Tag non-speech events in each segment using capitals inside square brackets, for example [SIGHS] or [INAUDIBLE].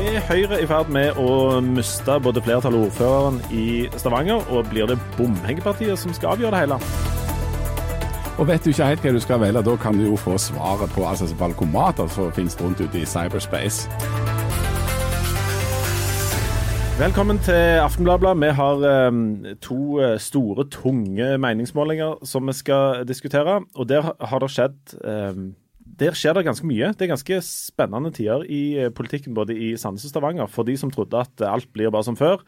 Er Høyre i ferd med å miste både flertallet og ordføreren i Stavanger, og blir det bomhengepartiet som skal avgjøre det hele? Og vet du ikke helt hva du skal velge, da kan du jo få svaret på altså valgomater som finnes rundt ute i cyberspace. Velkommen til Aftenbladet. Vi har um, to uh, store, tunge meningsmålinger som vi skal diskutere. Og der har det skjedd um, der skjer det ganske mye. Det er ganske spennende tider i eh, politikken både i Sandnes og Stavanger. For de som trodde at alt blir bare som før,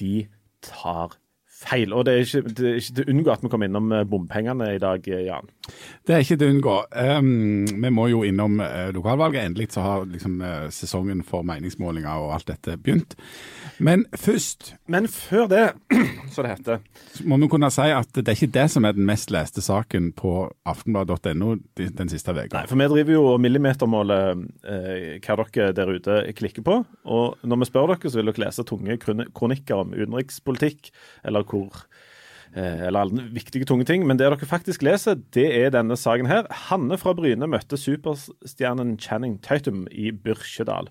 de tar feil. Og det er ikke, det er ikke til å unngå at vi kommer innom eh, bompengene i dag, eh, Jan. Det er ikke til å unngå. Um, vi må jo innom lokalvalget. Endelig så har liksom, sesongen for meningsmålinger og alt dette begynt. Men først Men før det, [CLEARS THROAT] så det heter Må vi kunne si at det er ikke det som er den mest leste saken på aftenblad.no den siste uka. Nei, for vi driver jo og millimetermåler eh, hva dere der ute klikker på. Og når vi spør dere, så vil dere lese tunge kronikker om utenrikspolitikk, eller hvor eh, eller alle viktige, tunge ting. Men det dere faktisk leser, det er denne saken her. Hanne fra Bryne møtte superstjernen Channing Tatum i Byrkjedal.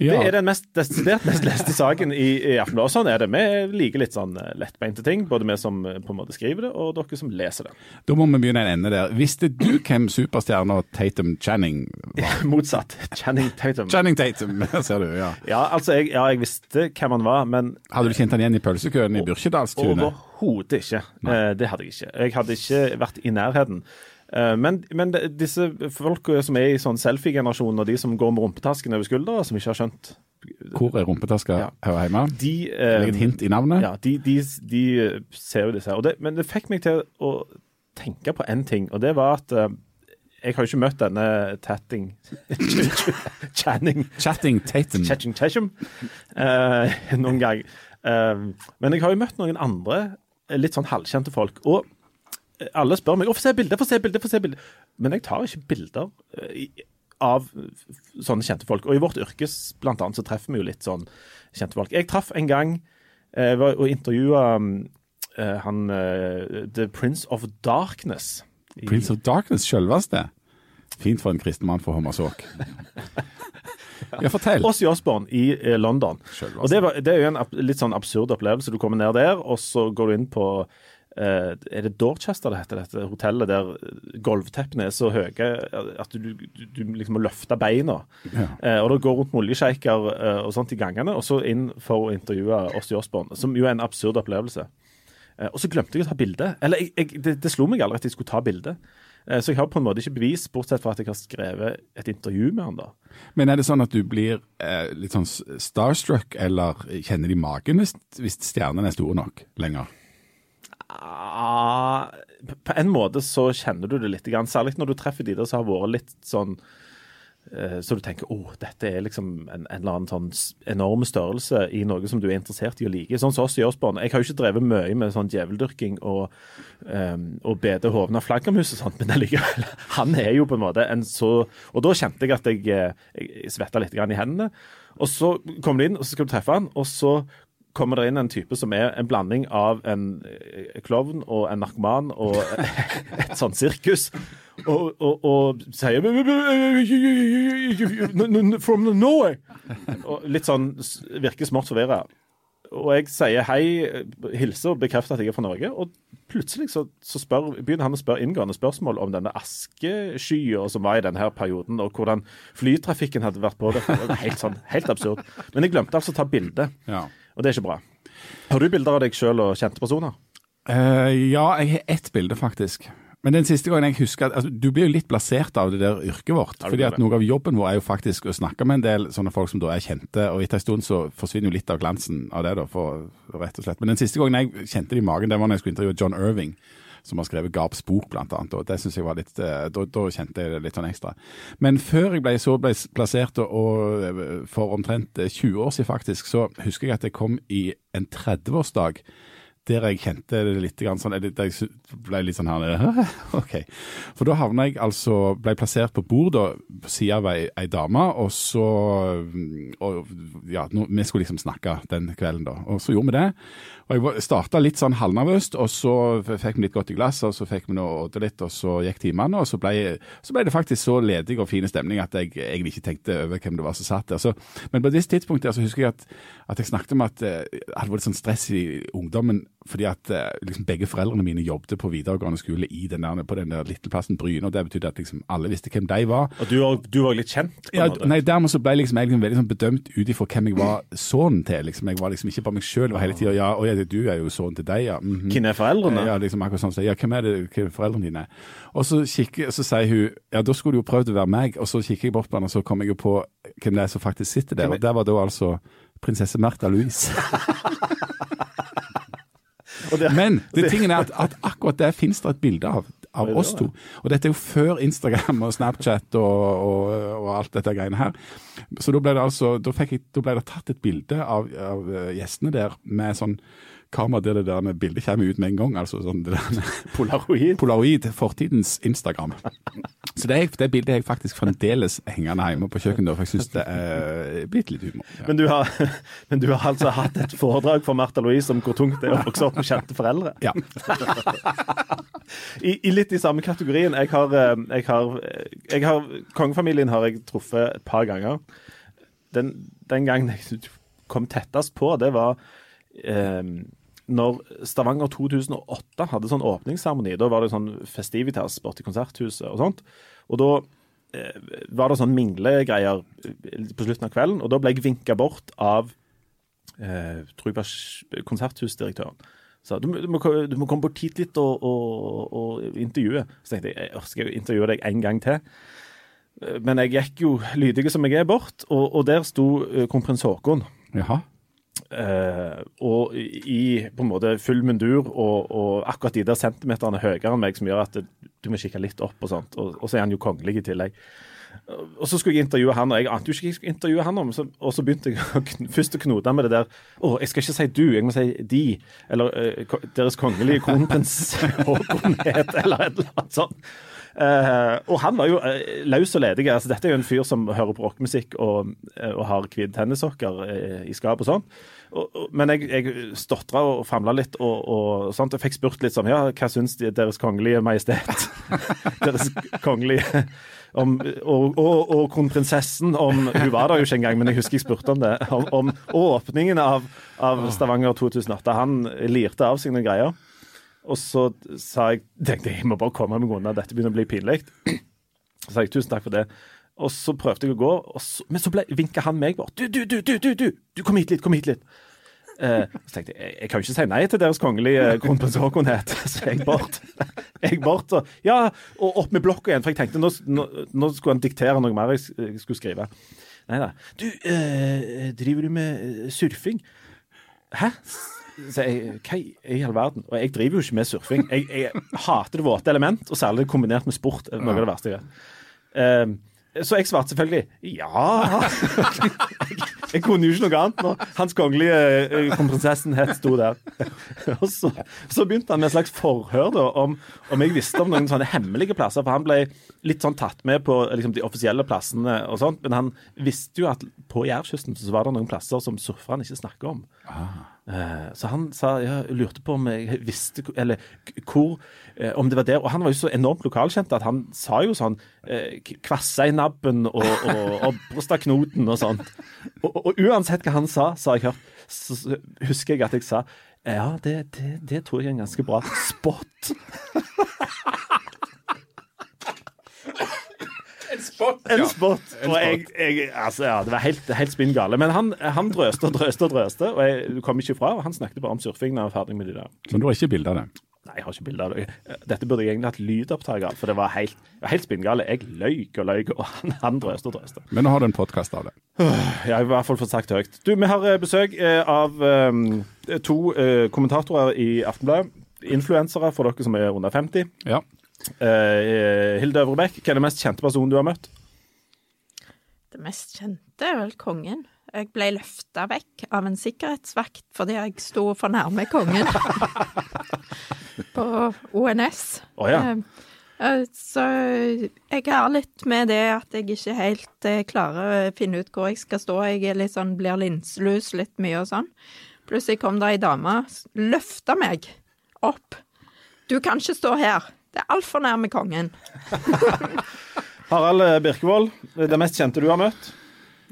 Ja. Det er den mest, desidert mest leste saken i, i Aftenbladet. Sånn er det. Vi liker litt sånn eh, lettbeinte ting. Både vi som eh, på en måte skriver det, og dere som leser det. Da må vi begynne en ende der. Visste du hvem superstjerna Tatum Channing var? [LAUGHS] Motsatt. Channing Tatum. Channing Tatum, [LAUGHS] ser du. Ja, ja altså, jeg, ja, jeg visste hvem han var, men Hadde du kjent han igjen i pølsekøen i Byrkjedalstunet? Overhodet ikke. Nei. Eh, det hadde jeg ikke. Jeg hadde ikke vært i nærheten. Eh, men, men, disse folka som er i sånn selfie-generasjonen, og de som går med rumpetasken over skuldra, som ikke har skjønt Hvor er rumpetaska ja. her hjemme? De, eh, et hint i navnet? Ja, de, de, de ser jo disse her. Det, men det fikk meg til å tenke på én ting, og det var at eh, jeg har jo ikke møtt denne tatting [LAUGHS] Channing Chatting Tatum. Chatting Tatum uh, noen gang. Men jeg har jo møtt noen andre litt sånn halvkjente folk. Og alle spør meg 'Å, få se bilder, få se bilder', få se bilder. Men jeg tar ikke bilder eh, av sånne kjente folk. Og i vårt yrkes blant annet så treffer vi jo litt sånn kjente folk. Jeg traff en gang eh, og intervjua eh, han eh, The Prince of Darkness. I, Prince of Darkness, sjølveste? Fint for en kristen mann for Hommersåk. [LAUGHS] ja, fortell. Ossie Osborne i eh, London. Selveste. Og det, var, det, er jo en litt sånn absurd opplevelse. Du kommer ned der, og så går du inn på er det Dorchester det heter, dette hotellet der gulvteppene er så høye at du, du, du liksom må løfte beina. Ja. Uh, og da går rundt med oljesjeiker uh, og sånt i gangene, og så inn for å intervjue Ossie Osborne, som jo er en absurd opplevelse. og så glemte jeg å ta bilde. Eller jeg, jeg, det, det, slo meg aldri at jeg skulle ta bilde. så jeg har på en måte ikke bevis, bortsett fra at jeg har skrevet et intervju med han da. Men er det sånn at du blir litt sånn starstruck, eller kjenner de magen hvis, hvis stjernene er store nok lenger? Ah, på en måte så kjenner du det litt, særlig når du treffer de der som har vært litt sånn eh, så du tenker oh, dette er liksom en, en, eller annen sånn enorm størrelse i noe som du er interessert i å like. Sånn som oss i Osborne. Jeg har jo ikke drevet mye med sånn djeveldyrking og, um, og bede hovene av flaggermus og sånt, men allikevel. [LAUGHS] Han er jo på en måte en så Og da kjente jeg at jeg, eh, jeg svetta litt i hendene. Og så kommer du inn, og så skal du treffe han, og så kommer det inn en type som er en blanding av en eh, klovn og en narkoman og et sånt sirkus. Og, og, og sier From Norway! Og litt sånn virker smått forvirra. Og jeg sier hei, hilser og bekrefter at jeg er fra Norge. Og plutselig så, så spør, begynner han å spørre inngående spørsmål om denne askeskya som var i denne perioden, og hvordan flytrafikken hadde vært på det. Helt, sånn, helt absurd. Men jeg glemte altså å ta bilde. Ja. Og det er ikke bra. Har du bilder av deg sjøl og kjente personer? Uh, ja, jeg har ett bilde, faktisk. Men den siste gangen jeg husker at altså, Du blir jo litt blasert av det der yrket vårt. fordi at Noe av jobben vår er jo faktisk å snakke med en del sånne folk som da er kjente. og Etter en stund så forsvinner jo litt av glansen av det, da, for, rett og slett. Men den siste gangen jeg kjente det i magen, det var når jeg skulle intervjue John Irving som har skrevet Garps bok, blant annet. og det synes jeg var litt, eh, da, da, kjente jeg det litt sånn ekstra. Men før jeg ble så ble plassert, og, for omtrent 20 eh, år siden faktisk, så husker jeg at jeg kom i en 30-årsdag der jeg kjente det litt sånn, der jeg ble litt sånn her [LAUGHS] OK. For da havna jeg altså Ble plassert på bord da, på sida av ei, ei, dame, og så og, Ja, no, vi skulle liksom snakke den kvelden, da. Og så gjorde vi det. Og Jeg starta litt sånn halvnervøst, og så fikk vi litt godt i glasset, og så fikk vi åte litt, og så gikk timene. Og så ble, så ble, det faktisk så ledig og fin stemning at jeg egentlig ikke tenkte over hvem det var som satt der. Så, men på et visst tidspunkt der så husker jeg at, at jeg snakket om at eh, det hadde vært sånn stress i ungdommen fordi at eh, liksom, begge foreldrene mine jobbet på videregående skole i den der, på den der lille plassen Bryne, og det betydde at liksom, alle visste hvem de var. Og du var, du var litt kjent? ja. Nei, dermed så ble liksom, jeg liksom, veldig sånn bedømt ut ifra hvem jeg var sønnen til. liksom. Jeg var liksom ikke bare meg sjøl, hele tida ja, å ja, du er jo sønnen til deg, ja. Mm -hmm. Hvem er foreldrene? Ja, liksom akkurat sånn. Så, ja, hvem er det, hvem er foreldrene dine? Og så, kikker, så sier hun ja, da skulle du jo prøvd å være meg, og så kikker jeg bort på henne, og så kommer jeg jo på hvem det er som faktisk sitter der, og der var da altså prinsesse Märtha Louise. [LAUGHS] det, Men det tingen er at, at akkurat det finnes det et bilde av, av oss to. Og dette er jo før Instagram og Snapchat og, og, og alt dette greiene her. Så da ble det altså, da, jeg, da ble det tatt et bilde av, av gjestene der med sånn kamera der det der med bildet kommer ut med en gang. altså sånn det der, Polaroid? Polaroid, fortidens Instagram. Så det, det bildet er jeg faktisk fremdeles hengende hjemme på kjøkkenet, for jeg syns det er blitt litt humor. Ja. Men, du har, [LAUGHS] men, du har, altså hatt et foredrag for Martha Louise om hvor tungt det er å vokse opp med kjente foreldre? Ja. [LAUGHS] I, I, litt i samme kategorien. Jeg har, jeg har, jeg har Kongefamilien har jeg truffet et par ganger. Den, den gangen jeg kom tettest på, det var eh, når Stavanger 2008 hadde sånn åpningsseremoni, da var det sånn festivitas borti Konserthuset og sånt. Og da eh, var det sånn minglegreier på slutten av kvelden, og da ble jeg vinka bort av eh, tror jeg var konserthusdirektøren. Så du, du, må, du, må, komme bort hit litt og, og, og intervjue. Så tenkte jeg jeg skal intervjue deg en gang til. Men jeg gikk jo lydig som jeg er, bort, og, og der sto uh, kronprins Haakon. Jaha. Uh, og i på en måte full mundur og, og, akkurat de der centimeterne høyere enn meg som gjør at det, du må kikke litt opp og sånt. Og, og så er han jo kongelig i tillegg. Og så skulle jeg intervjue han, og jeg ante jo ikke hva jeg skulle intervjue han om. Så, og så begynte jeg [LAUGHS] først å knote med det der Å, jeg skal ikke si du, jeg må si de. Eller uh, Deres kongelige kronprins [LAUGHS] Håkonhet, eller et eller annet sånt. Uh, og han var jo uh, løs og ledig. altså Dette er jo en fyr som hører på rockemusikk og, uh, og har hvite tennissokker i skap og sånn. Men jeg, jeg stotra og famla litt og, og sånt. Jeg fikk spurt litt sånn Ja, hva syns de, Deres kongelige majestet? [LAUGHS] deres kongelige om, og, og, og, kronprinsessen om Hun var der jo ikke engang, men jeg husker jeg spurte om det. Om, om åpningen av, av Stavanger 2008. Han lirte av seg noen greier. Og så sa jeg tenkte jeg må bare komme meg unna, dette begynner å bli pinlig. Så sa jeg tusen takk for det. Og så prøvde jeg å gå, så, men så vinka han meg bort. Du, du, du, du, du, du, du, kom hit litt, kom hit litt. Eh, så tenkte jeg jeg kan jo ikke si nei til deres kongelige kronprins [LAUGHS] Så jeg bort. Jeg bort og, ja, og opp med blokka igjen, for jeg tenkte nå, nå, nå skulle han diktere noe mer jeg skulle skrive. Nei da. Du, eh, driver du med surfing? Hæ? Så jeg, hva i all verden? Og jeg driver jo ikke med surfing. Jeg, jeg hater det våte element, og særlig kombinert med sport. Noe av det verste jeg vet. Um, så jeg svarte selvfølgelig ja. jeg, kunne jo ikke noe annet når Hans kongelige uh, kronprinsessen het sto der. og så, så, begynte han med et slags forhør da, om, om jeg visste om noen sånne hemmelige plasser. For han ble litt sånn tatt med på liksom, de offisielle plassene og sånt. Men han visste jo at på Jærkysten så var det noen plasser som surferne ikke snakker om. Ah. Eh, så han sa, ja, lurte på om jeg visste Eller hvor eh, Om det var der. Og han var jo så enormt lokalkjent at han sa jo sånn eh, Kvassa i nabben og, og, [LAUGHS] og brosta knoten og sånt. Og, og, uansett hva han sa, så jeg hørt, så husker jeg at jeg sa ja, det, det, det tror jeg er en ganske bra spot. [LAUGHS] En spot. En spot. Og jeg, jeg, altså, ja, det var helt, helt spinn gale. Men han, han drøste og drøste og drøste, og jeg kom ikke ifra. Og han snakket bare om surfing da jeg var ferdig med det der. Så du har ikke bilde av det? Nei, jeg har ikke bilde av det. Dette burde jeg egentlig hatt lydopptak av, for det var helt, helt spinngale. Jeg løy og løy, og han, han drøste og drøste. Men nå har du en podkast av det? [SIGHS] Ja, jeg har i hvert fall fått sagt høyt. Du, vi har eh, besøk eh, av um, to uh, kommentatorer i Aftenbladet. Influensere for dere som er under 50. Ja. Uh, Hilde Øvrebekk, hva er den mest kjente personen du har møtt? Det mest kjente er vel kongen. Jeg ble løfta vekk av en sikkerhetsvakt fordi jeg sto for nærme kongen [LAUGHS] på ONS. Oh, ja. Eh, eh, Så jeg har litt med det at jeg ikke helt eh, klarer å finne ut hvor jeg skal stå. Jeg er litt sånn, blir linselus litt mye og sånn. Plutselig kom det ei dame, løfta meg opp. Du kan ikke stå her. Det er altfor nærme kongen. [LAUGHS] Harald Birkevold, det mest kjente du har møtt?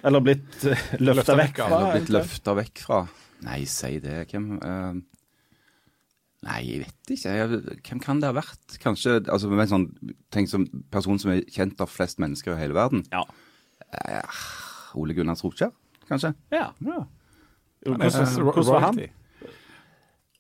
Eller blitt uh, løfta Løftet vekk fra? Eller? Blitt løfta vekk fra Nei, si det. Hvem uh, Nei, jeg vet ikke. Jeg, hvem kan det ha vært? Kanskje altså, med en sånn, Tenk som person som er kjent av flest mennesker i hele verden. Ja. Uh, Ole Gunnar Solskjær, kanskje? ja. Ja. Er Hvordan, hvordan var han?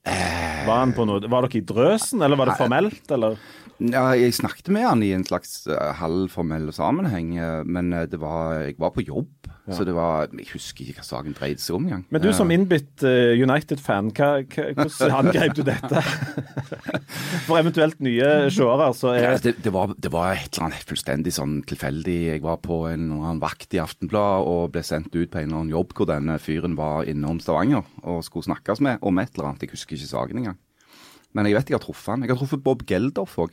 Royalty. Var, han på noe, var dere i drøsen, eller var det formelt, eller? Ja, jeg snakket med han i en slags uh, halvformell sammenheng, eh, men eh, det var, jeg var på jobb. Så det var Jeg husker ikke hva saken dreide seg om engang. Men du som innbitt uh, United-fan, hvordan angrep du dette? [LAUGHS] For eventuelt nye seere, så ja, er det, det, var, det var et eller annet fullstendig sånn tilfeldig. Jeg var på en eller annen vakt i Aftenbladet og ble sendt ut på en eller annen jobb hvor denne fyren var innom Stavanger og skulle snakkes med om et eller annet. Jeg husker ikke saken engang. Men jeg vet jeg har truffet han. Jeg har truffet Bob Geldof òg.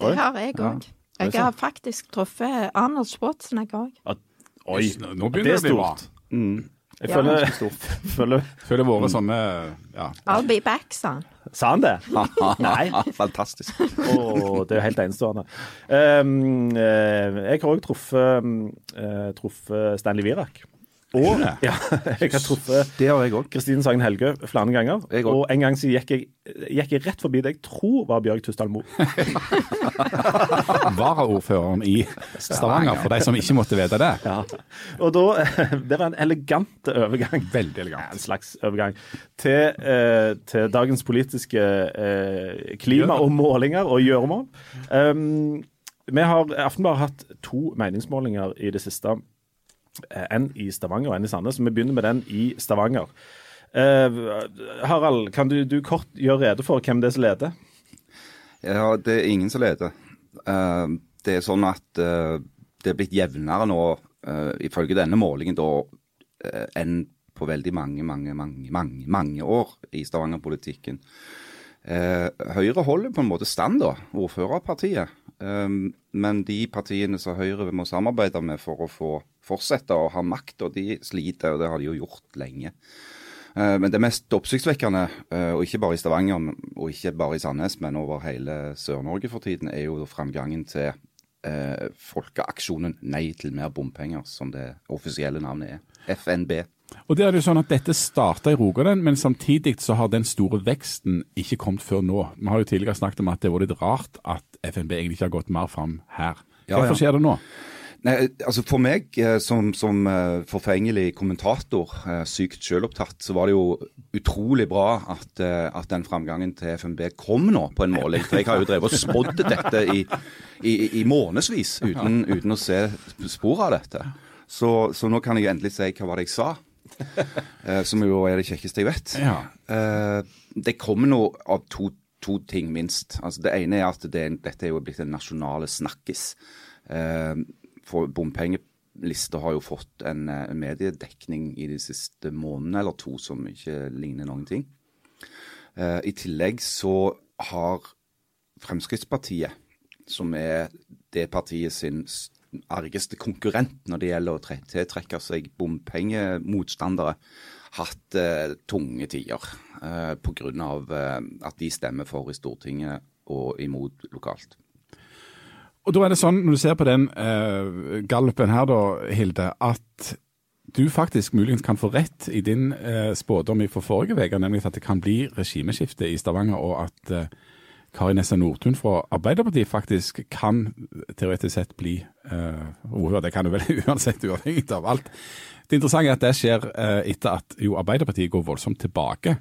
Det har jeg Ja. Jeg har faktisk truffet Arnold Schwarzenegger òg. Oi, Nå- begynner er det å bli bra. stort. Mm. Jeg Ja. føler, [LAUGHS] [LAUGHS] føler Føler våre sånne ja. I'll be back, sa han. Sa han det? [LAUGHS] Nei. Fantastisk. Oh, det er jo helt enestående. Um, uh, jeg har òg truffet, uh, eh, truffet Stanley Virak. Og [LAUGHS] ja, jeg har truffet Det har jeg òg. Kristine Sagen Helgø flere ganger. Og en gang så gikk jeg, gikk jeg rett forbi det jeg tror var Bjørg Tustad Moe. [LAUGHS] Varaordføreren i Stavanger, for de som ikke måtte vite det. Ja. Og da [LAUGHS] Det var en elegant overgang. Veldig elegant. en slags overgang til, eh, til dagens politiske eh, klima og målinger og gjøremål. Um, vi har Aftenbladet hatt to meningsmålinger i det siste. Eh, En i Stavanger og en i Sandnes. Vi begynner med den i Stavanger. Eh, Harald, kan du, du kort gjøre rede for hvem det er som leder? Ja, det er ingen som leder. Uh, det er sånn at uh, det er blitt jevnere nå, uh, ifølge denne målingen, da, enn på veldig mange, mange, mange, mange, mange år i Stavanger-politikken. Høyre holder på en måte stand, da, ordførerpartiet. Men de partiene som Høyre må samarbeide med for å få fortsette å ha makt, og de sliter, og det har de jo gjort lenge. Eh, Men det mest oppsiktsvekkende, eh, og ikke bare i Stavanger og ikke bare i Sandnes, men over hele Sør-Norge for tiden, er jo framgangen til eh, folkeaksjonen Nei til mer bompenger, som det offisielle navnet er. FNB. Og det er jo sånn at Dette starta i Rogaland, men samtidig så har den store veksten ikke kommet før nå. Vi har jo tidligere snakket om at det var litt rart at FNB egentlig ikke har gått mer fram her. Ja, Hvorfor ja. skjer det nå? Nei, altså For meg eh, som, som eh, forfengelig kommentator, eh, sykt selvopptatt, så var det jo utrolig bra at, at den framgangen til FNB kom nå på en måling. For jeg har jo drevet og spådd dette i, i, i månedsvis uten, uten å se spor av dette. Så, så nå kan jeg endelig si hva var det jeg sa. Som jo er det kjekkeste jeg vet. Ja. Det kommer nå av to, to ting, minst. Altså, det ene er at det, dette er jo blitt en nasjonale snakkis. For bompengelista har jo fått en, eh, mediedekning i de siste månedene eller to som ikke ligner noen ting. Eh, I tillegg så har Fremskrittspartiet, som er det partiet sin argeste konkurrent når det gjelder å tre- tiltrekke seg bompengemotstandere, hatt eh, tunge tider eh, pga. Eh, at de stemmer for i Stortinget og imot lokalt. Og da er det sånn, når du ser på den uh, gallupen her da, Hilde, at du faktisk muligens kan få rett i din uh, spådom fra forrige uke, nemlig at det kan bli regimeskifte i Stavanger, og at uh, Kari Nessa Nordtun fra Arbeiderpartiet faktisk kan teoretisk sett bli uh. Det kan du vel [LAUGHS] uansett, uavhengig av alt. Det interessante er at det skjer uh, etter at jo Arbeiderpartiet går voldsomt tilbake.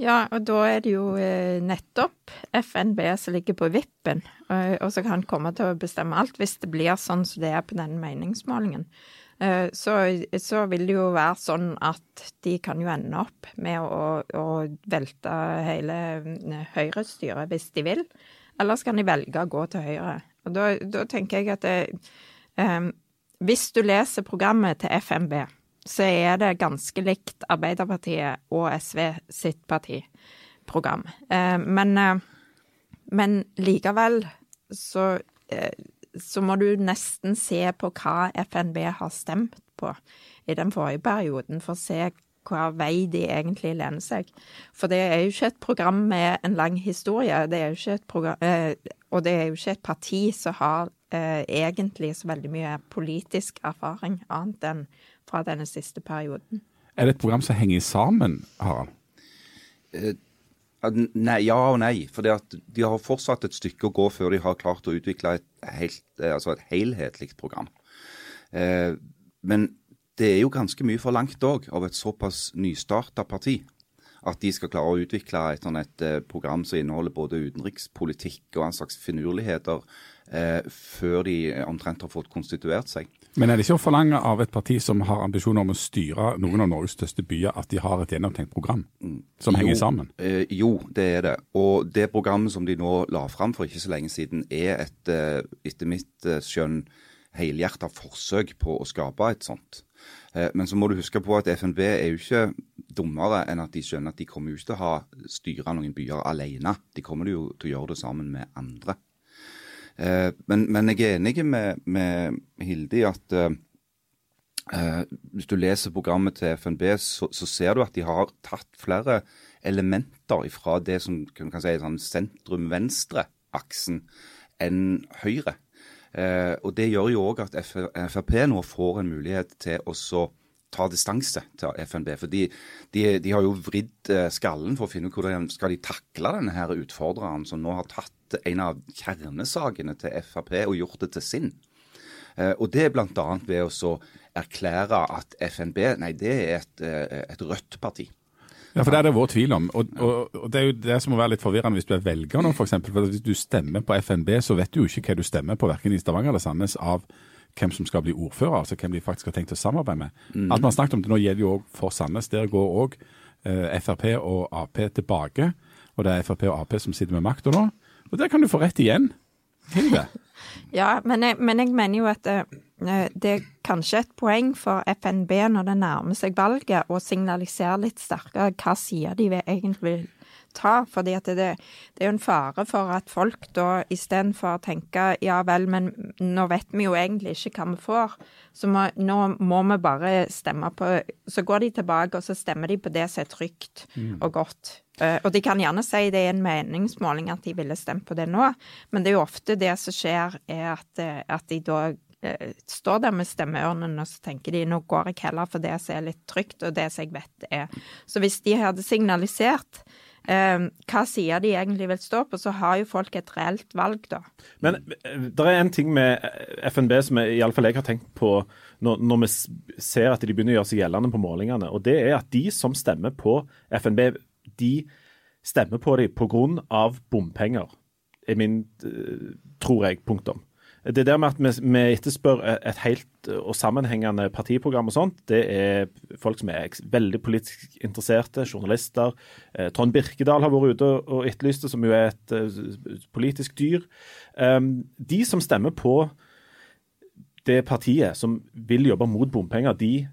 Ja, og da er det jo eh, nettopp FNB som ligger på vippen, og, og som kan komme til å bestemme alt hvis det blir sånn som det er på den meningsmålingen. Eh, så, så vil det jo være sånn at de kan jo ende opp med å, å velte hele mm, Høyre-styret hvis de vil, Ellers kan de velge å gå til Høyre. Og da, da tenker jeg at det, um, hvis du leser programmet til FNB, så er det ganske likt Arbeiderpartiet og SV sitt partiprogram. Eh, men, eh, men likevel så, eh, så må du nesten se på hva FNB har stemt på i den forrige perioden, for å se hva vei de egentlig lener seg. For det er jo ikke et program med en lang historie, det er jo ikke et program, og det er jo ikke et parti som har eh, egentlig så veldig mye politisk erfaring, annet enn fra denne siste perioden. Er det et program som henger sammen, Harald? Eh, nei, ja og nei. For de har fortsatt et stykke å gå før de har klart å utvikle et, helt, eh, altså et helhetlig program. Eh, men det er jo ganske mye for langt òg av et såpass nystarta parti. At de skal klare å utvikle et, et, et program som inneholder både utenrikspolitikk og en slags finurligheter eh, før de omtrent har fått konstituert seg. Men er det ikke å forlange av et parti som har ambisjoner om å styre noen av Norges største byer, at de har et gjennomtenkt program som jo, henger sammen? Eh, jo, det er det. Og det programmet som de nå la fram for ikke så lenge siden, er et, eh, etter mitt eh, skjønn, helhjerta forsøk på å skape et sånt. Eh, men så må du huske på at FNB er jo ikke dummere enn at de skjønner at de kommer jo ikke til å ha styre noen byer alene. De kommer jo til å gjøre det sammen med andre. Eh, men, men, jeg er enig med, med Hilde i at uh, hvis du leser programmet til FNB, så, så, ser du at de har tatt flere elementer fra det som kan si sånn sentrum-venstre-aksen enn Høyre. Uh, og Det gjør jo òg at Frp nå får en mulighet til å ta distanse til FNB. For de, de, har jo vridd skallen for å finne ut hvordan skal de takle denne her utfordreren som nå har tatt en av kjernesakene til Frp og gjort det til sin. Eh, og det er bl.a. ved å erklære at FNB nei, det er et, eh, et rødt parti. Ja, for Det er det vår tvil om. Og, og, og, Det er jo det som må være litt forvirrende hvis du er velger nå, f.eks. Hvis du stemmer på FNB, så vet du jo ikke hva du stemmer på, verken i Stavanger eller Sandnes, av hvem som skal bli ordfører, altså hvem de faktisk har tenkt å samarbeide med. Mm. Alt man har snakket om det nå gjelder jo òg for Sandnes. Der går òg eh, Frp og Ap tilbake. Og det er Frp og Ap som sitter med makta nå. Og der kan du få rett igjen. Hilde? [LAUGHS] ja, men jeg, men jeg, mener jo at det, eh, det er kanskje et poeng for FNB når det nærmer seg valget, å signalisere litt sterkere hva sier de egentlig vil ta. fordi det, det, er jo en fare for at folk da istedenfor å tenke ja vel, men nå vet vi jo egentlig ikke hva vi får, så må, nå må vi bare stemme på Så går de tilbake og så stemmer de på det som er trygt mm. og godt. Uh, og de kan gjerne si det er en meningsmåling at de ville stemt på det nå, men det er jo ofte det som skjer, er at, eh, at de da uh, står der med stemmeørnen og så tenker de nå går jeg heller for det som er litt trygt, og det som jeg vet er. Så hvis de hadde signalisert eh, hva sier de egentlig vil stå på, så har jo folk et reelt valg, da. Men eh, det er en ting med FNB som iallfall jeg har tenkt på når, når, vi ser at de begynner å gjøre seg gjeldende på målingene. og Det er at de som stemmer på FNB, de stemmer på dem pga. bompenger. er min, eh, tror jeg, punktum. Det der med at vi, etterspør et helt og sammenhengende partiprogram og sånt, det er folk som er veldig politisk interesserte, journalister. Eh, Trond Birkedal har vært ute og etterlyst det, som jo er et uh, politisk dyr. Um, de som stemmer på det partiet som vil jobbe mot bompenger, de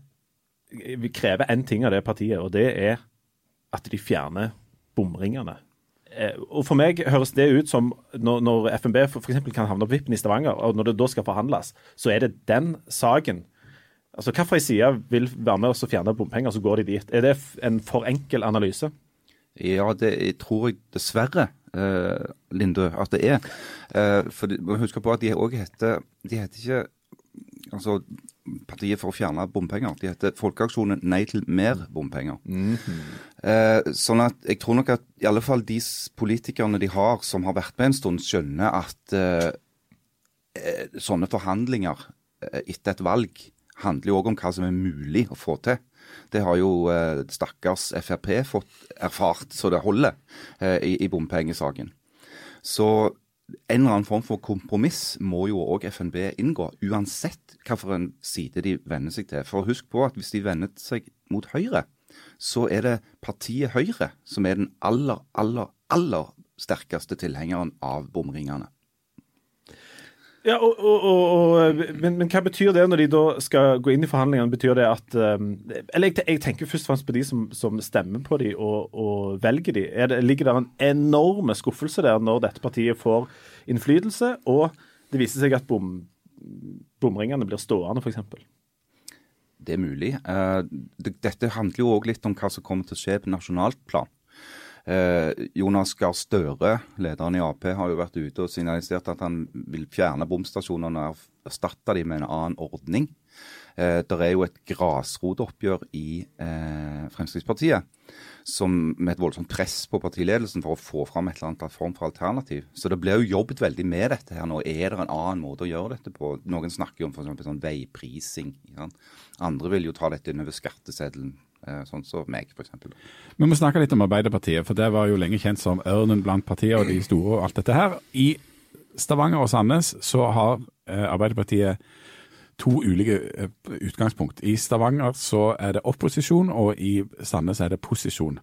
krever kreve én ting av det partiet, og det er at de fjerner bomringene. Eh, og For meg høres det ut som når, når FNB f.eks. kan havne på vippen i Stavanger, og når det da skal forhandles, så er det den saken. Altså Hvilken side vil være med oss og fjerne bompenger, så går de dit. Er det en for enkel analyse? Ja, det tror jeg dessverre, eh, Lindø, at det er. Eh, for Husk på at de òg heter De heter ikke altså partiet for å fjerne bompenger. De heter Folkeaksjonen Nei til mer bompenger. Mm -hmm. eh, sånn at jeg tror nok at i alle fall de politikerne de har som har vært med en stund, skjønner at eh, eh sånne forhandlinger eh, etter et valg handler jo òg om hva som er mulig å få til. Det har jo eh, stakkars Frp fått erfart så det holder eh, i, i bompengesaken. Så en eller annen form for kompromiss må jo òg FNB inngå, uansett hvilken side de vender seg til. For husk på at hvis de vender seg mot Høyre, så er det partiet Høyre som er den aller, aller, aller sterkeste tilhengeren av bomringene. Ja, og, og, og, men, men, hva betyr det når de da skal gå inn i forhandlingene? Betyr det at um, Eller jeg, jeg, tenker først og fremst på de som, som stemmer på de og, og velger de. Det, ligger det en enorme skuffelse der når dette partiet får innflytelse, og det viser seg at bom, bomringene blir stående, f.eks.? Det er mulig. Uh, dette handler jo òg litt om hva som kommer til å skje på nasjonalt plan. Eh, Jonas Gahr Støre, lederen i Ap, har jo vært ute og signalisert at han vil fjerne bomstasjonene og erstatte dem med en annen ordning. Eh, det er jo et grasrotoppgjør i eh, Fremskrittspartiet som, med et voldsomt press på partiledelsen for å få fram et eller annet form for alternativ. Så det blir jo jobbet veldig med dette her nå. Er det en annen måte å gjøre dette på? Noen snakker jo om f.eks. sånn veiprising. Andre vil jo ta dette inn over skatteseddelen. Eh, sånn som meg, f.eks. Vi må snakke litt om Arbeiderpartiet, for det var jo lenge kjent som ørnen blant partier og de store og alt dette her. I Stavanger og Sandnes så har eh, Arbeiderpartiet to ulike eh, utgangspunkt. I Stavanger så er det opposisjon, og i Sandnes er det posisjon.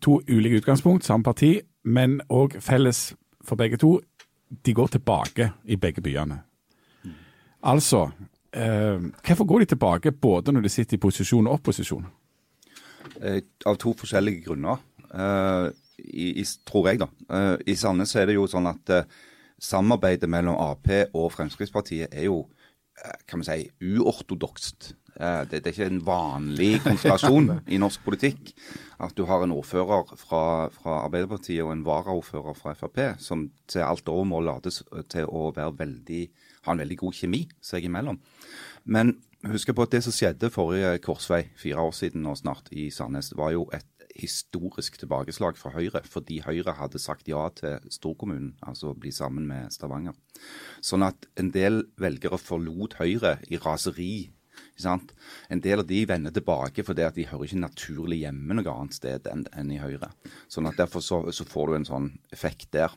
To ulike utgangspunkt, samme parti, men òg felles for begge to. De går tilbake i begge byene. Altså, Eh, hvorfor går de tilbake både når de sitter i posisjon og opposisjon? Eh, av to forskjellige grunner, eh, i, i, tror jeg. da. Eh, I Sandnes er det jo sånn at eh, samarbeidet mellom Ap og Fremskrittspartiet er jo eh, kan vi si, uortodokst. Det, det, er ikke en vanlig konstellasjon [LAUGHS] i norsk politikk at du har en ordfører fra, fra Arbeiderpartiet og en varaordfører fra Frp som til alt overmål lades til å være veldig har en veldig god kjemi seg imellom. Men husk på at det som skjedde forrige korsvei, fire år siden nå snart, i Sandnes, var jo et historisk tilbakeslag for Høyre, fordi Høyre hadde sagt ja til storkommunen, altså å bli sammen med Stavanger. Sånn at en del velgere forlot Høyre i raseri. En del av de vender tilbake fordi at de hører ikke naturlig hjemme noe annet sted enn, enn i Høyre. Sånn at Derfor så, så får du en sånn effekt der.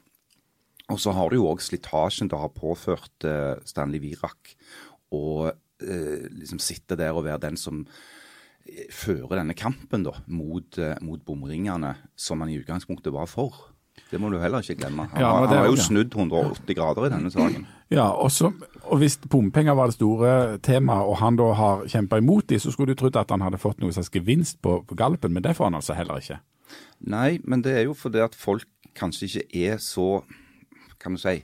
Og så har du jo òg slitasjen det har påført uh, Stanley Wirak. å uh, liksom sitte der og være den som eh, fører denne kampen da, mot, mot bomringene, som han i utgangspunktet var for. Det må du heller ikke glemme. Han, ja, har, han har jo snudd 180 grader i denne saken. Ja, også, og Hvis bompenger var det store temaet, og han da har kjempa imot de, så skulle du trodd at han hadde fått noe slags gevinst på, på gallupen, men det får han altså heller ikke. Nei, men det er jo fordi at folk kanskje ikke er så kan du si,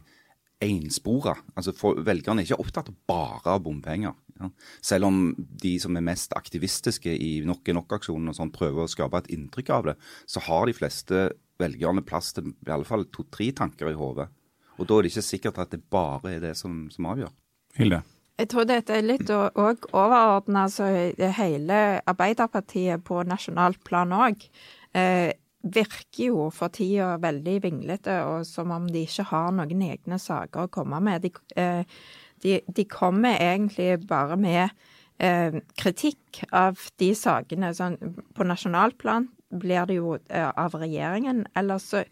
enspora. Altså for, Velgerne er ikke opptatt bare av bompenger. Ja. Selv om de som er mest aktivistiske i Nok er nok-aksjonen og sånn prøver å skape et inntrykk av det, så har de fleste velgerne plass til i alle fall to-tre tanker i hodet. Og da er det ikke sikkert at det bare er det som, som avgjør. Hilde? Jeg tror dette er litt òg overordna altså, hele Arbeiderpartiet på nasjonalt plan òg. Eh, virker jo for tida veldig vinglete, og som om de ikke har noen egne saker å komme med. De, eh, de, de kommer egentlig bare med eh, kritikk av de sakene. Sånn, på nasjonalt plan blir det jo eh, av regjeringen. Eller så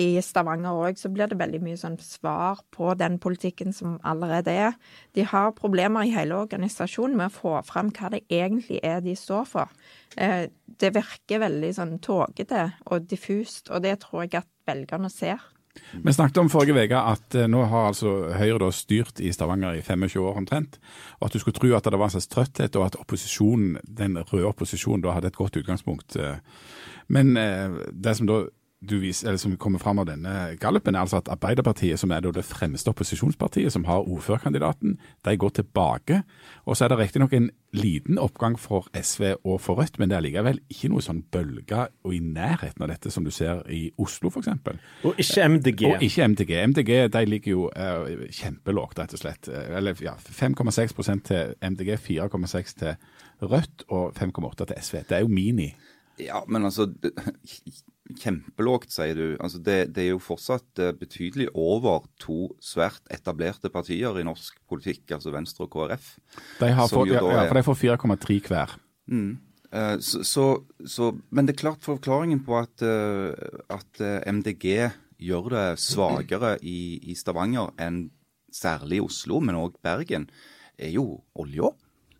i Stavanger òg, så blir det veldig mye sånn svar på den politikken som allerede er. De har problemer i hele organisasjonen med å få fram hva det egentlig er de står for. Eh, det virker veldig sånn tågete og diffust, og det tror jeg at velgerne ser. Vi snakket om forrige uke at eh, nå har altså Høyre styrt i Stavanger i 25 år omtrent. Og at du skulle tro at det var en slags trøtthet, og at opposisjonen, den røde opposisjonen da hadde et godt utgangspunkt. Eh. Men det som da viser, som kommer fram av denne gallupen, er altså at Arbeiderpartiet, som er det fremste opposisjonspartiet, som har ordførerkandidaten, de går tilbake. Og så er det riktignok en liten oppgang for SV og for Rødt, men det er likevel ikke noe sånn bølge og i nærheten av dette som du ser i Oslo f.eks. Og ikke MDG. Og ikke MDG. MDG de ligger jo uh, kjempelågt, rett og slett. Eller ja, 5,6% til MDG, 4,6 til Rødt og 5,8 til SV. Det er jo mini. Ja, men altså Kjempelågt, sier du. Altså det, det, er jo fortsatt uh, betydelig over to svært etablerte partier i norsk politikk, altså Venstre og KrF. De har fått, ja, ja, for de får 4,3 hver. Mm. Uh, så, så, så, men det er klart forklaringen på at, uh, at MDG gjør det svakere i, i, Stavanger enn særlig Oslo, men òg Bergen, er jo olja.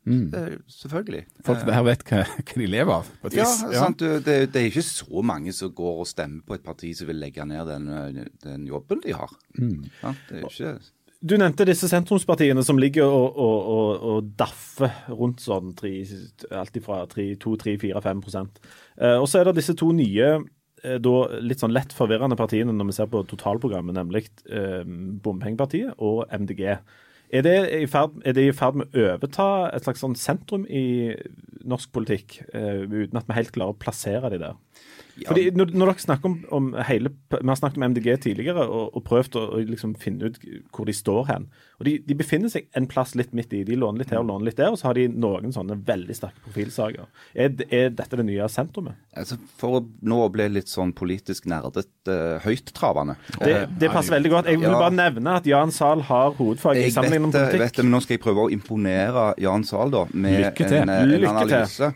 Eh, Selvfølgelig. Folk Eh, her vet hva, hva de lever av, på et ja, vis. sant, du, det, det er ikke så mange som går og stemmer på et parti som vil legge ned den, eh, den jobben de har. Sant? Det er jo ikke... Du nevnte disse sentrumspartiene som ligger og, og, og, og daffer rundt sånn tre, alt fra 2-3-4-5 eh, Og så er det disse to nye, da litt sånn lett forvirrende partiene når vi ser på totalprogrammet, nemlig eh, Bompengepartiet og MDG. Er det, i ferd, er det i ferd med å overta et slags sånn sentrum i norsk politikk, eh, uten at vi helt klarer å plassere de der? Fordi når, når dere snakker om, om hele Vi har snakket om MDG tidligere og, og prøvd å, og liksom finne ut hvor de står hen. Og de, de befinner seg en plass litt midt i. De låner litt her og låner litt der, og så har de noen sånne veldig sterke profilsaker. Er, er dette det nye sentrumet? altså, for å nå bli litt sånn politisk nerdete, uh, høyttravende Det, eh, det passer veldig godt. Jeg vil Ja. bare nevne at Jan Zahl har hovedfag i sammenligning med det, jeg vet det, men nå skal jeg prøve å imponere Jan Zahl da, med en, eh, en Lykke til.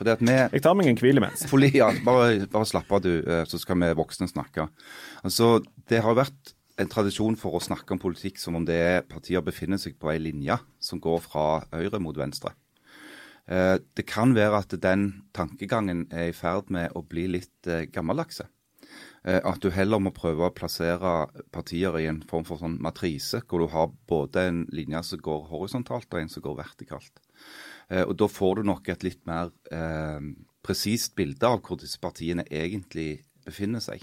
Analyse. For det at vi Jeg tar meg en hvil imens. Ja, bare, bare slapp av, du, eh, så skal vi voksne snakke. Altså, Det har vært en tradisjon for å snakke om politikk som om det er partier befinner seg på ei linje som går fra høyre mot venstre. Eh, Det kan være at den tankegangen er i ferd med å bli litt eh, gammeldagse. At du heller må prøve å plassere partier i en form for sånn matrise, hvor du har både en linje som går horisontalt og en som går vertikalt. Eh, Og Da får du nok et litt mer eh, presist bilde av hvor disse partiene egentlig befinner seg.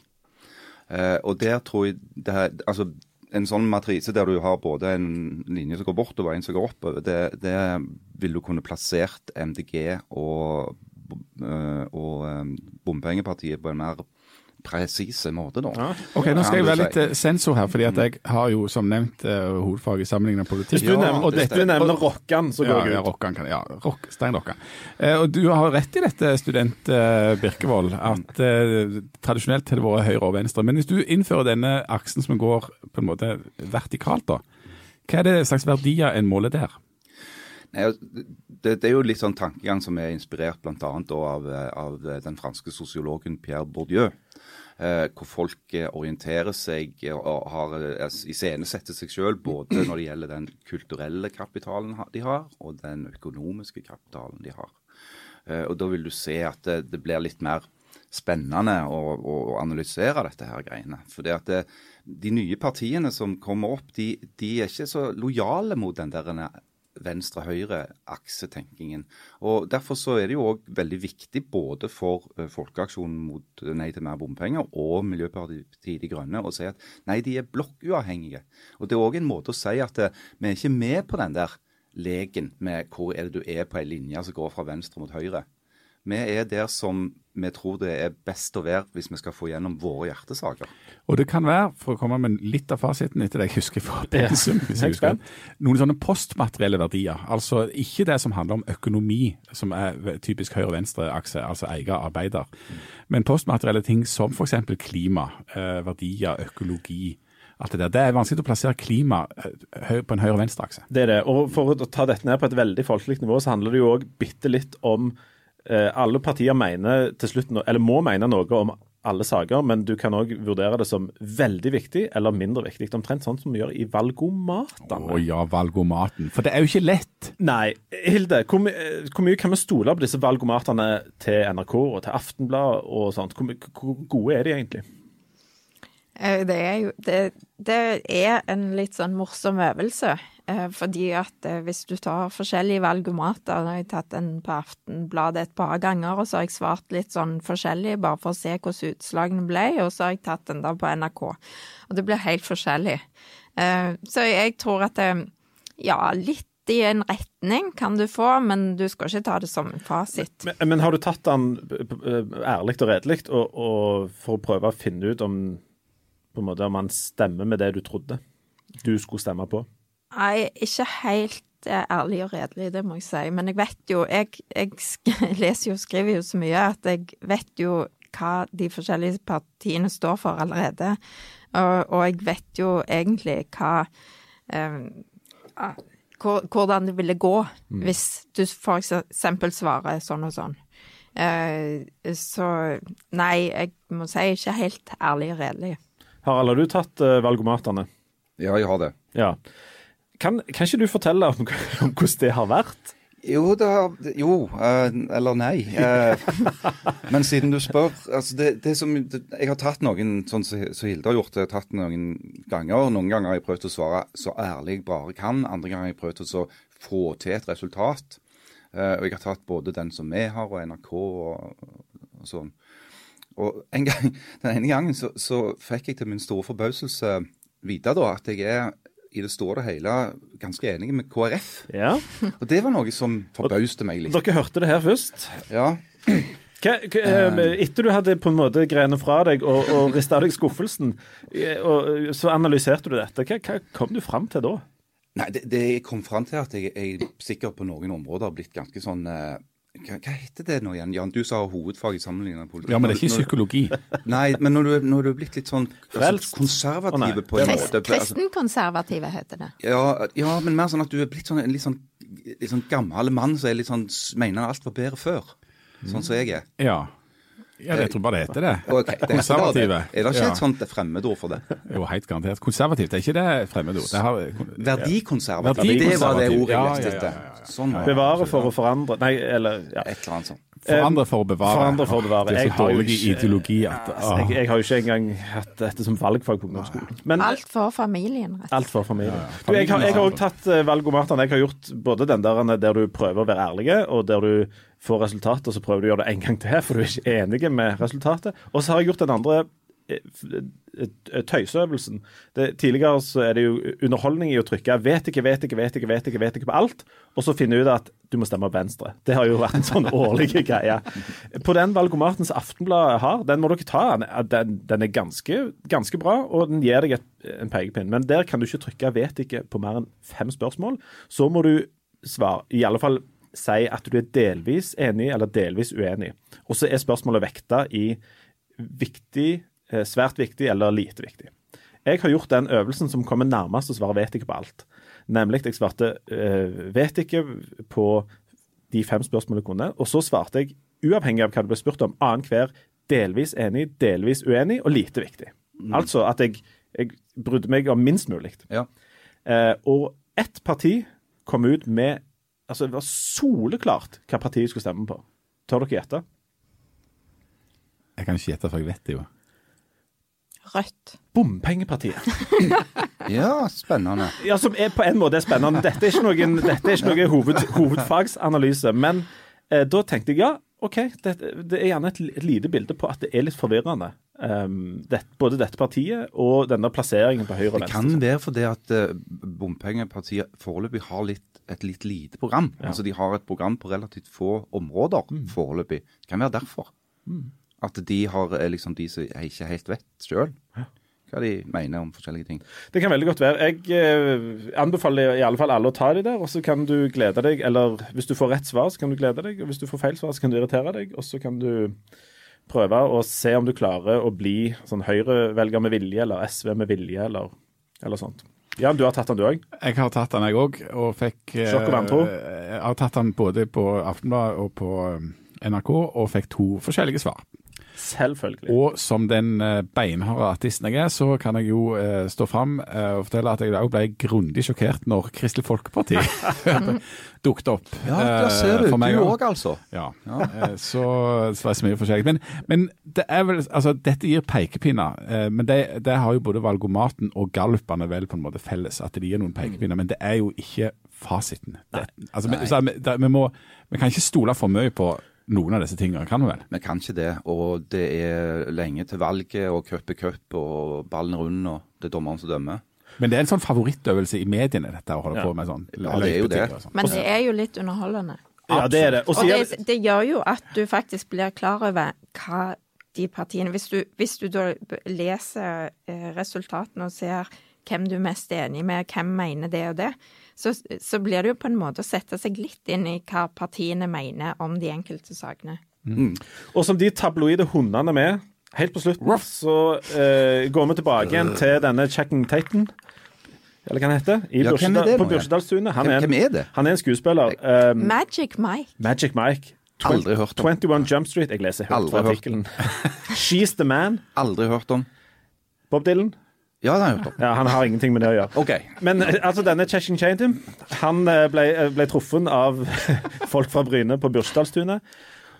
Eh, og der tror jeg her, altså En sånn matrise der du har både en linje som går bortover og en som går oppover, det, det vil du kunne plassert MDG og, eh, og eh, Bompengepartiet på en mer presise måte, da. Ok, Nå skal jeg være litt eh, sensor her, fordi at jeg har jo som nevnt uh, hovedfag i sammenligning med politikk. Hvis du nevner, og det du nevner Rokkan, så går går ja, jeg ut. rockan kan, ja, rock, stein rockan. Eh, og du har rett i dette, student uh, Birkevold, at eh, tradisjonelt har det vært høyre og venstre. Men hvis du innfører denne aksen som går på en måte vertikalt, da, hva er det slags verdier en måler der? Nei, altså, det, det er jo litt sånn tankegang som er inspirert bl.a. av, eh, av den franske sosiologen Pierre Bourdieu. Eh, hvor folk eh, orienterer seg og har eh, iscenesetter seg sjøl både når det gjelder den kulturelle kapitalen de har, og den økonomiske kapitalen de har. Eh, og Da vil du se at det, det blir litt mer spennende å, å analysere dette her greiene. For det at det, de nye partiene som kommer opp, de, de er ikke så lojale mot den der venstre-høyre-aksetenkingen. Og Derfor så er det jo òg veldig viktig både for eh, Folkeaksjonen mot eh, Nei til mer bompenger og Miljøpartiet De Grønne å si at nei, de er blokkuavhengige. Og Det er òg en måte å si at eh, vi er ikke med på den der leken med hvor er det du er på ei linje som går fra venstre mot høyre. Vi er der som vi tror det er best å være hvis vi skal få gjennom våre hjertesaker. Og det kan være, for å komme med litt av fasiten etter det jeg husker fra pensum, hvis jeg Jeg husker, noen sånne postmaterielle verdier. Altså ikke det som handler om økonomi, som er typisk høyre-venstre-akse, altså eier-arbeider. Men postmaterielle ting som f.eks. klima, eh, verdier, økologi. Alt det der. Det er vanskelig å plassere klima eh, på en høyre-venstre-akse. Det er det. Og for å ta dette ned på et veldig folkelig nivå, så handler det jo òg bitte litt om Alle partier mener til slutt, eller må mene noe om alle saker, men du kan òg vurdere det som veldig viktig eller mindre viktig. Omtrent sånn som vi gjør i valgomatene. Å ja, valgomaten. For det er jo ikke lett. Nei, Hilde, hvor, my eh, hvor mye kan vi stole på disse valgomatene til NRK og til Aftenblad og sånt? Hvor, hvor gode er de egentlig? Eh, Det er jo det, det er en litt sånn morsom øvelse. eh, Fordi at eh, hvis du tar forskjellige valgomater Nå har jeg tatt en på Aftenbladet et par ganger, og så har jeg svart litt sånn forskjellig, bare for å se hvordan utslagene ble, og så har jeg tatt den der på NRK. Og det blir helt forskjellig. Så jeg tror at det Ja, litt i en retning kan du få, men du skal ikke ta det som en fasit. Men, men har du tatt den ærlig og redelig og, og for å prøve å finne ut om på en måte om han stemmer med det du trodde du skulle stemme på? Nei, ikke helt eh, ærlig og redelig, det må jeg si. Men jeg vet jo Jeg, jeg [LAUGHS] leser jo og skriver jo så mye at jeg vet jo hva de forskjellige partiene står for allerede. Og, og jeg vet jo egentlig hva ah, Hvordan det ville gå hvis du for eksempel svarer sånn og sånn. Uh, så nei, jeg må si ikke helt ærlig og redelig. Harald, har du tatt uh, valgomatene? Ja, jeg har det. Ja. Kan, kan ikke du fortelle om, [LAUGHS] om hvordan det har vært? Jo, det har, jo eh, eller nei. Eh, men siden du spør altså det, det som, det, Jeg har tatt noen, sånn som så Hilde har gjort, har tatt noen ganger. Noen ganger har jeg prøvd å svare så ærlig jeg bare kan. Andre ganger har jeg prøvd å få til et resultat. Uh, og jeg har tatt både den som vi har, og NRK og, og sånn. Og en gang, [LAUGHS] Den ene gangen så, så fikk jeg til min store forbauselse vite da at jeg er i det store og hele ganske enig med KrF. Ja. Og det var noe som forbauste meg litt. Dere hørte det her først. Ja. Hva, hva, eh, etter du hadde på en måte greiene fra deg og, og [LAUGHS] rista deg skuffelsen, eh, og, så analyserte du dette. Hva, hva kom du fram til da? Nei, det, det jeg kom fram til at jeg, jeg sikkert på noen områder har blitt ganske sånn eh, hva, hva heter det nå igjen? Jan, du sa hovedfag i sammenlignet politikk. Ja, men det er ikke psykologi. [LAUGHS] Nei, men når du, når du er blitt litt sånn altså, konservative på en måte altså, Kristenkonservative heter det. ja, ja, men mer sånn at du er blitt sånn, en litt sånn, litt sånn gammel mann som er litt sånn, mener alt var bedre før. Sånn som jeg er. Ja. Ja, jeg tror bare det heter det. Okay, det er Konservative. det. Er det ikke Ja. et sånt fremmedord for det? Jo, helt garantert. Konservativt, er ikke det fremmedord? Det har, Verdikonservativ. Det var det ordet jeg Ja, ja, ja, etter. ja, ja. Sånn. Bevare for å forandre Nei, eller ja. Et eller annet sånt. Forandre for å bevare. Forandre for å bevare. Det er så har dårlig ikke- ideologi at Altså, jeg, jeg har jo ikke engang hatt dette som valgfag på ungdomsskolen. Men Alt for familien, rett og slett. alt for familien. Du, jeg har jeg har òg tatt eh, valgomatene. Jeg har gjort både den der der du prøver å være ærlig, og der du får resultat, og så prøver du å gjøre det en gang til, for du er ikke enig med resultatet. Og så har jeg gjort den andre eh, eh, tøyseøvelsen. Det, tidligere så er det jo underholdning i å trykke 'vet ikke, vet ikke, vet ikke, vet ikke, vet ikke på alt', og så finne ut at du må stemme Venstre. Det har jo vært en sånn årlig [LAUGHS] greie. På den valgomaten som Aftenbladet har, den må dere ta. Den, den er ganske, ganske bra, og den gir deg et, en pekepinn. Men der kan du ikke trykke 'vet ikke' på mer enn fem spørsmål. Så må du svare, i alle fall si at du er delvis enig eller delvis uenig. Og så er spørsmålet vekta i viktig, eh, svært viktig eller lite viktig. Jeg har gjort den øvelsen som kommer nærmest å svare 'vet ikke' på alt. Nemlig jeg svarte eh, 'vet ikke' på de fem spørsmålene jeg kunne, og så svarte jeg, uavhengig av hva det ble spurt om, annenhver delvis enig, delvis uenig og lite viktig. Altså at jeg, jeg brydde meg om minst mulig. Ja. Eh, og ett parti kom ut med Altså, det var soleklart hva partiet skulle stemme på. Tør dere gjette? Jeg kan ikke gjette, for jeg vet det jo. Rødt. Bompengepartiet. [LAUGHS] ja, spennende. Ja, som er på en måte spennende. Dette er ikke noen, dette er ikke noe hoved, hovedfagsanalyse. Men eh, da tenkte jeg ja, OK, det, det er gjerne et, lite bilde på at det er litt forvirrende. Um, det, både dette partiet og denne plasseringen på høyre og venstre. Det venstre. kan være fordi at uh, bompengepartiet foreløpig har litt, et litt lite program. Altså De har et program på relativt få områder foreløpig. Det kan være derfor. At de har er liksom de som ikke helt vet sjøl hva de mener om forskjellige ting. Det kan veldig godt være. Jeg eh, anbefaler i alle fall alle å ta de der, og så kan du glede deg. Eller hvis du får rett svar, så kan du glede deg. Og hvis du får feil svar, så kan du irritere deg. Og så kan du prøve å se om du klarer å bli sånn Høyre-velger med vilje, eller SV med vilje, eller, eller sånt. Jan, du har tatt den du òg. Jeg har tatt den jeg òg, og fikk eh, Sjokk og vantro? Jeg har tatt den både på Aftenbladet og på eh, NRK, og fikk to forskjellige svar. Selvfølgelig. Og som den eh, beinharde artisten jeg er, så kan jeg jo eh, stå fram eh, og fortelle at jeg òg ble grundig sjokkert når Kristelig Folkeparti [LAUGHS] dukket opp. Ja, der ser du. meg Du òg, altså. Ja, så, så det er så mye forskjellig. Men, men det er vel, altså dette gir pekepinner. Men det, det har jo både valgomaten og gallupene vel på en måte felles, at de gir noen pekepinner. Men det er jo ikke fasiten. Det, altså, vi, så, vi- det, vi, må, vi kan ikke stole for mye på noen av disse tingene, kan vi vel? Vi kan ikke det. Og det er lenge til valget, og cup er cup, og ballen er rund, og det er dommeren som dømmer. Men det er en sånn favorittøvelse i mediene, dette å holde Ja. på med sånn Ja, det er jo det. og sånn. Men det er jo litt underholdende. Ja, det er det. Og Og det, det gjør jo at du faktisk blir klar over hva de partiene Hvis du, hvis du da leser eh, resultatene og ser hvem du er mest enig med, hvem mener det og det, så, så blir det jo på en måte å sette seg litt inn i hva partiene mener om de enkelte sakene. og som de tabloide hundene med, helt på slutten, så eh, går vi tilbake igjen til denne Checking Taten. Eller hva han heter? I Ja, hvem er det på. Bjørsedalstunet. Han, Hvem- er hvem er det? han er en skuespiller. Um, Magic Mike. Magic Mike. Aldri hørt om. 21 Jump Street. Jeg leser høyt fra artikkelen. She's the man. Aldri hørt om. Bob Dylan. Ja. Ja, Han har ingenting med det å gjøre. Okay. Men eh, altså, denne Cheshin Chaintim, han eh, ble, eh, ble truffet av [LAUGHS] folk fra Bryne på Bursdalstunet.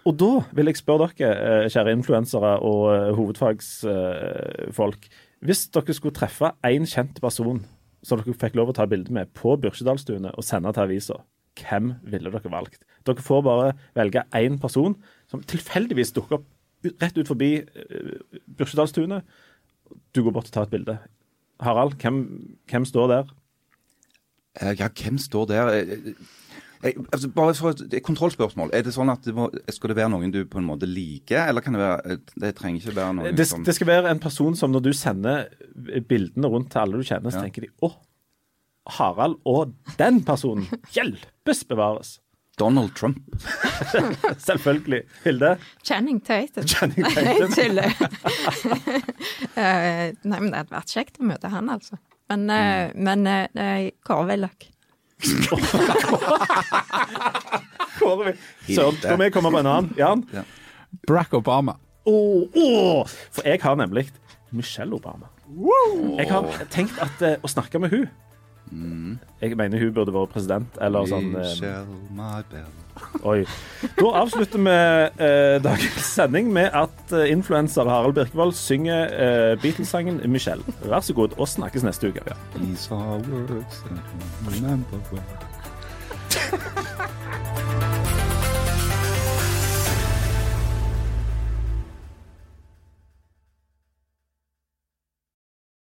Og da vil jeg spørre dere, kjære influensere og hovedfagsfolk. Hvis dere skulle treffe én kjent person som dere fikk lov å ta bilde med på Byrkjedalstunet og sende til avisa, hvem ville dere valgt? Dere får bare velge én person som tilfeldigvis dukker opp rett ut forbi Byrkjedalstunet. Du går bort og tar et bilde. Harald, hvem, hvem står der? Eh, Ja, hvem står der? Eh, eh, altså, bare for et kontrollspørsmål. Er det sånn at det må, Skal det være noen du på en måte liker, eller kan det være Det trenger ikke være noen Det, som det skal være en person som når du sender bildene rundt til alle du kjenner, så Ja. tenker de å, Harald og den personen [LAUGHS] hjelpes bevares. Donald Trump. [LAUGHS] Selvfølgelig. Hilde? Channing Tatum. Channing Nei, [LAUGHS] Tatum. jeg tuller. [LAUGHS] Eh, nei, men det hadde vært kjekt å møte han, altså. Men, mm. men nei, Kåre Willoch. Kåre Søren, skal vi komme på en annen? Jan? Barack Obama. Oh, oh, For jeg har nemlig Michelle Obama. Jeg har tenkt at å snakke med hun Jeg mener hun burde vært president, eller sånn eh. Oi. Da avslutter vi eh, dagens sending med at eh, influenser Harald Birkevold synger eh, Beatles-sangen 'Michelle'. Vær så god, og snakkes neste uke. These are words that remember well. [LAUGHS]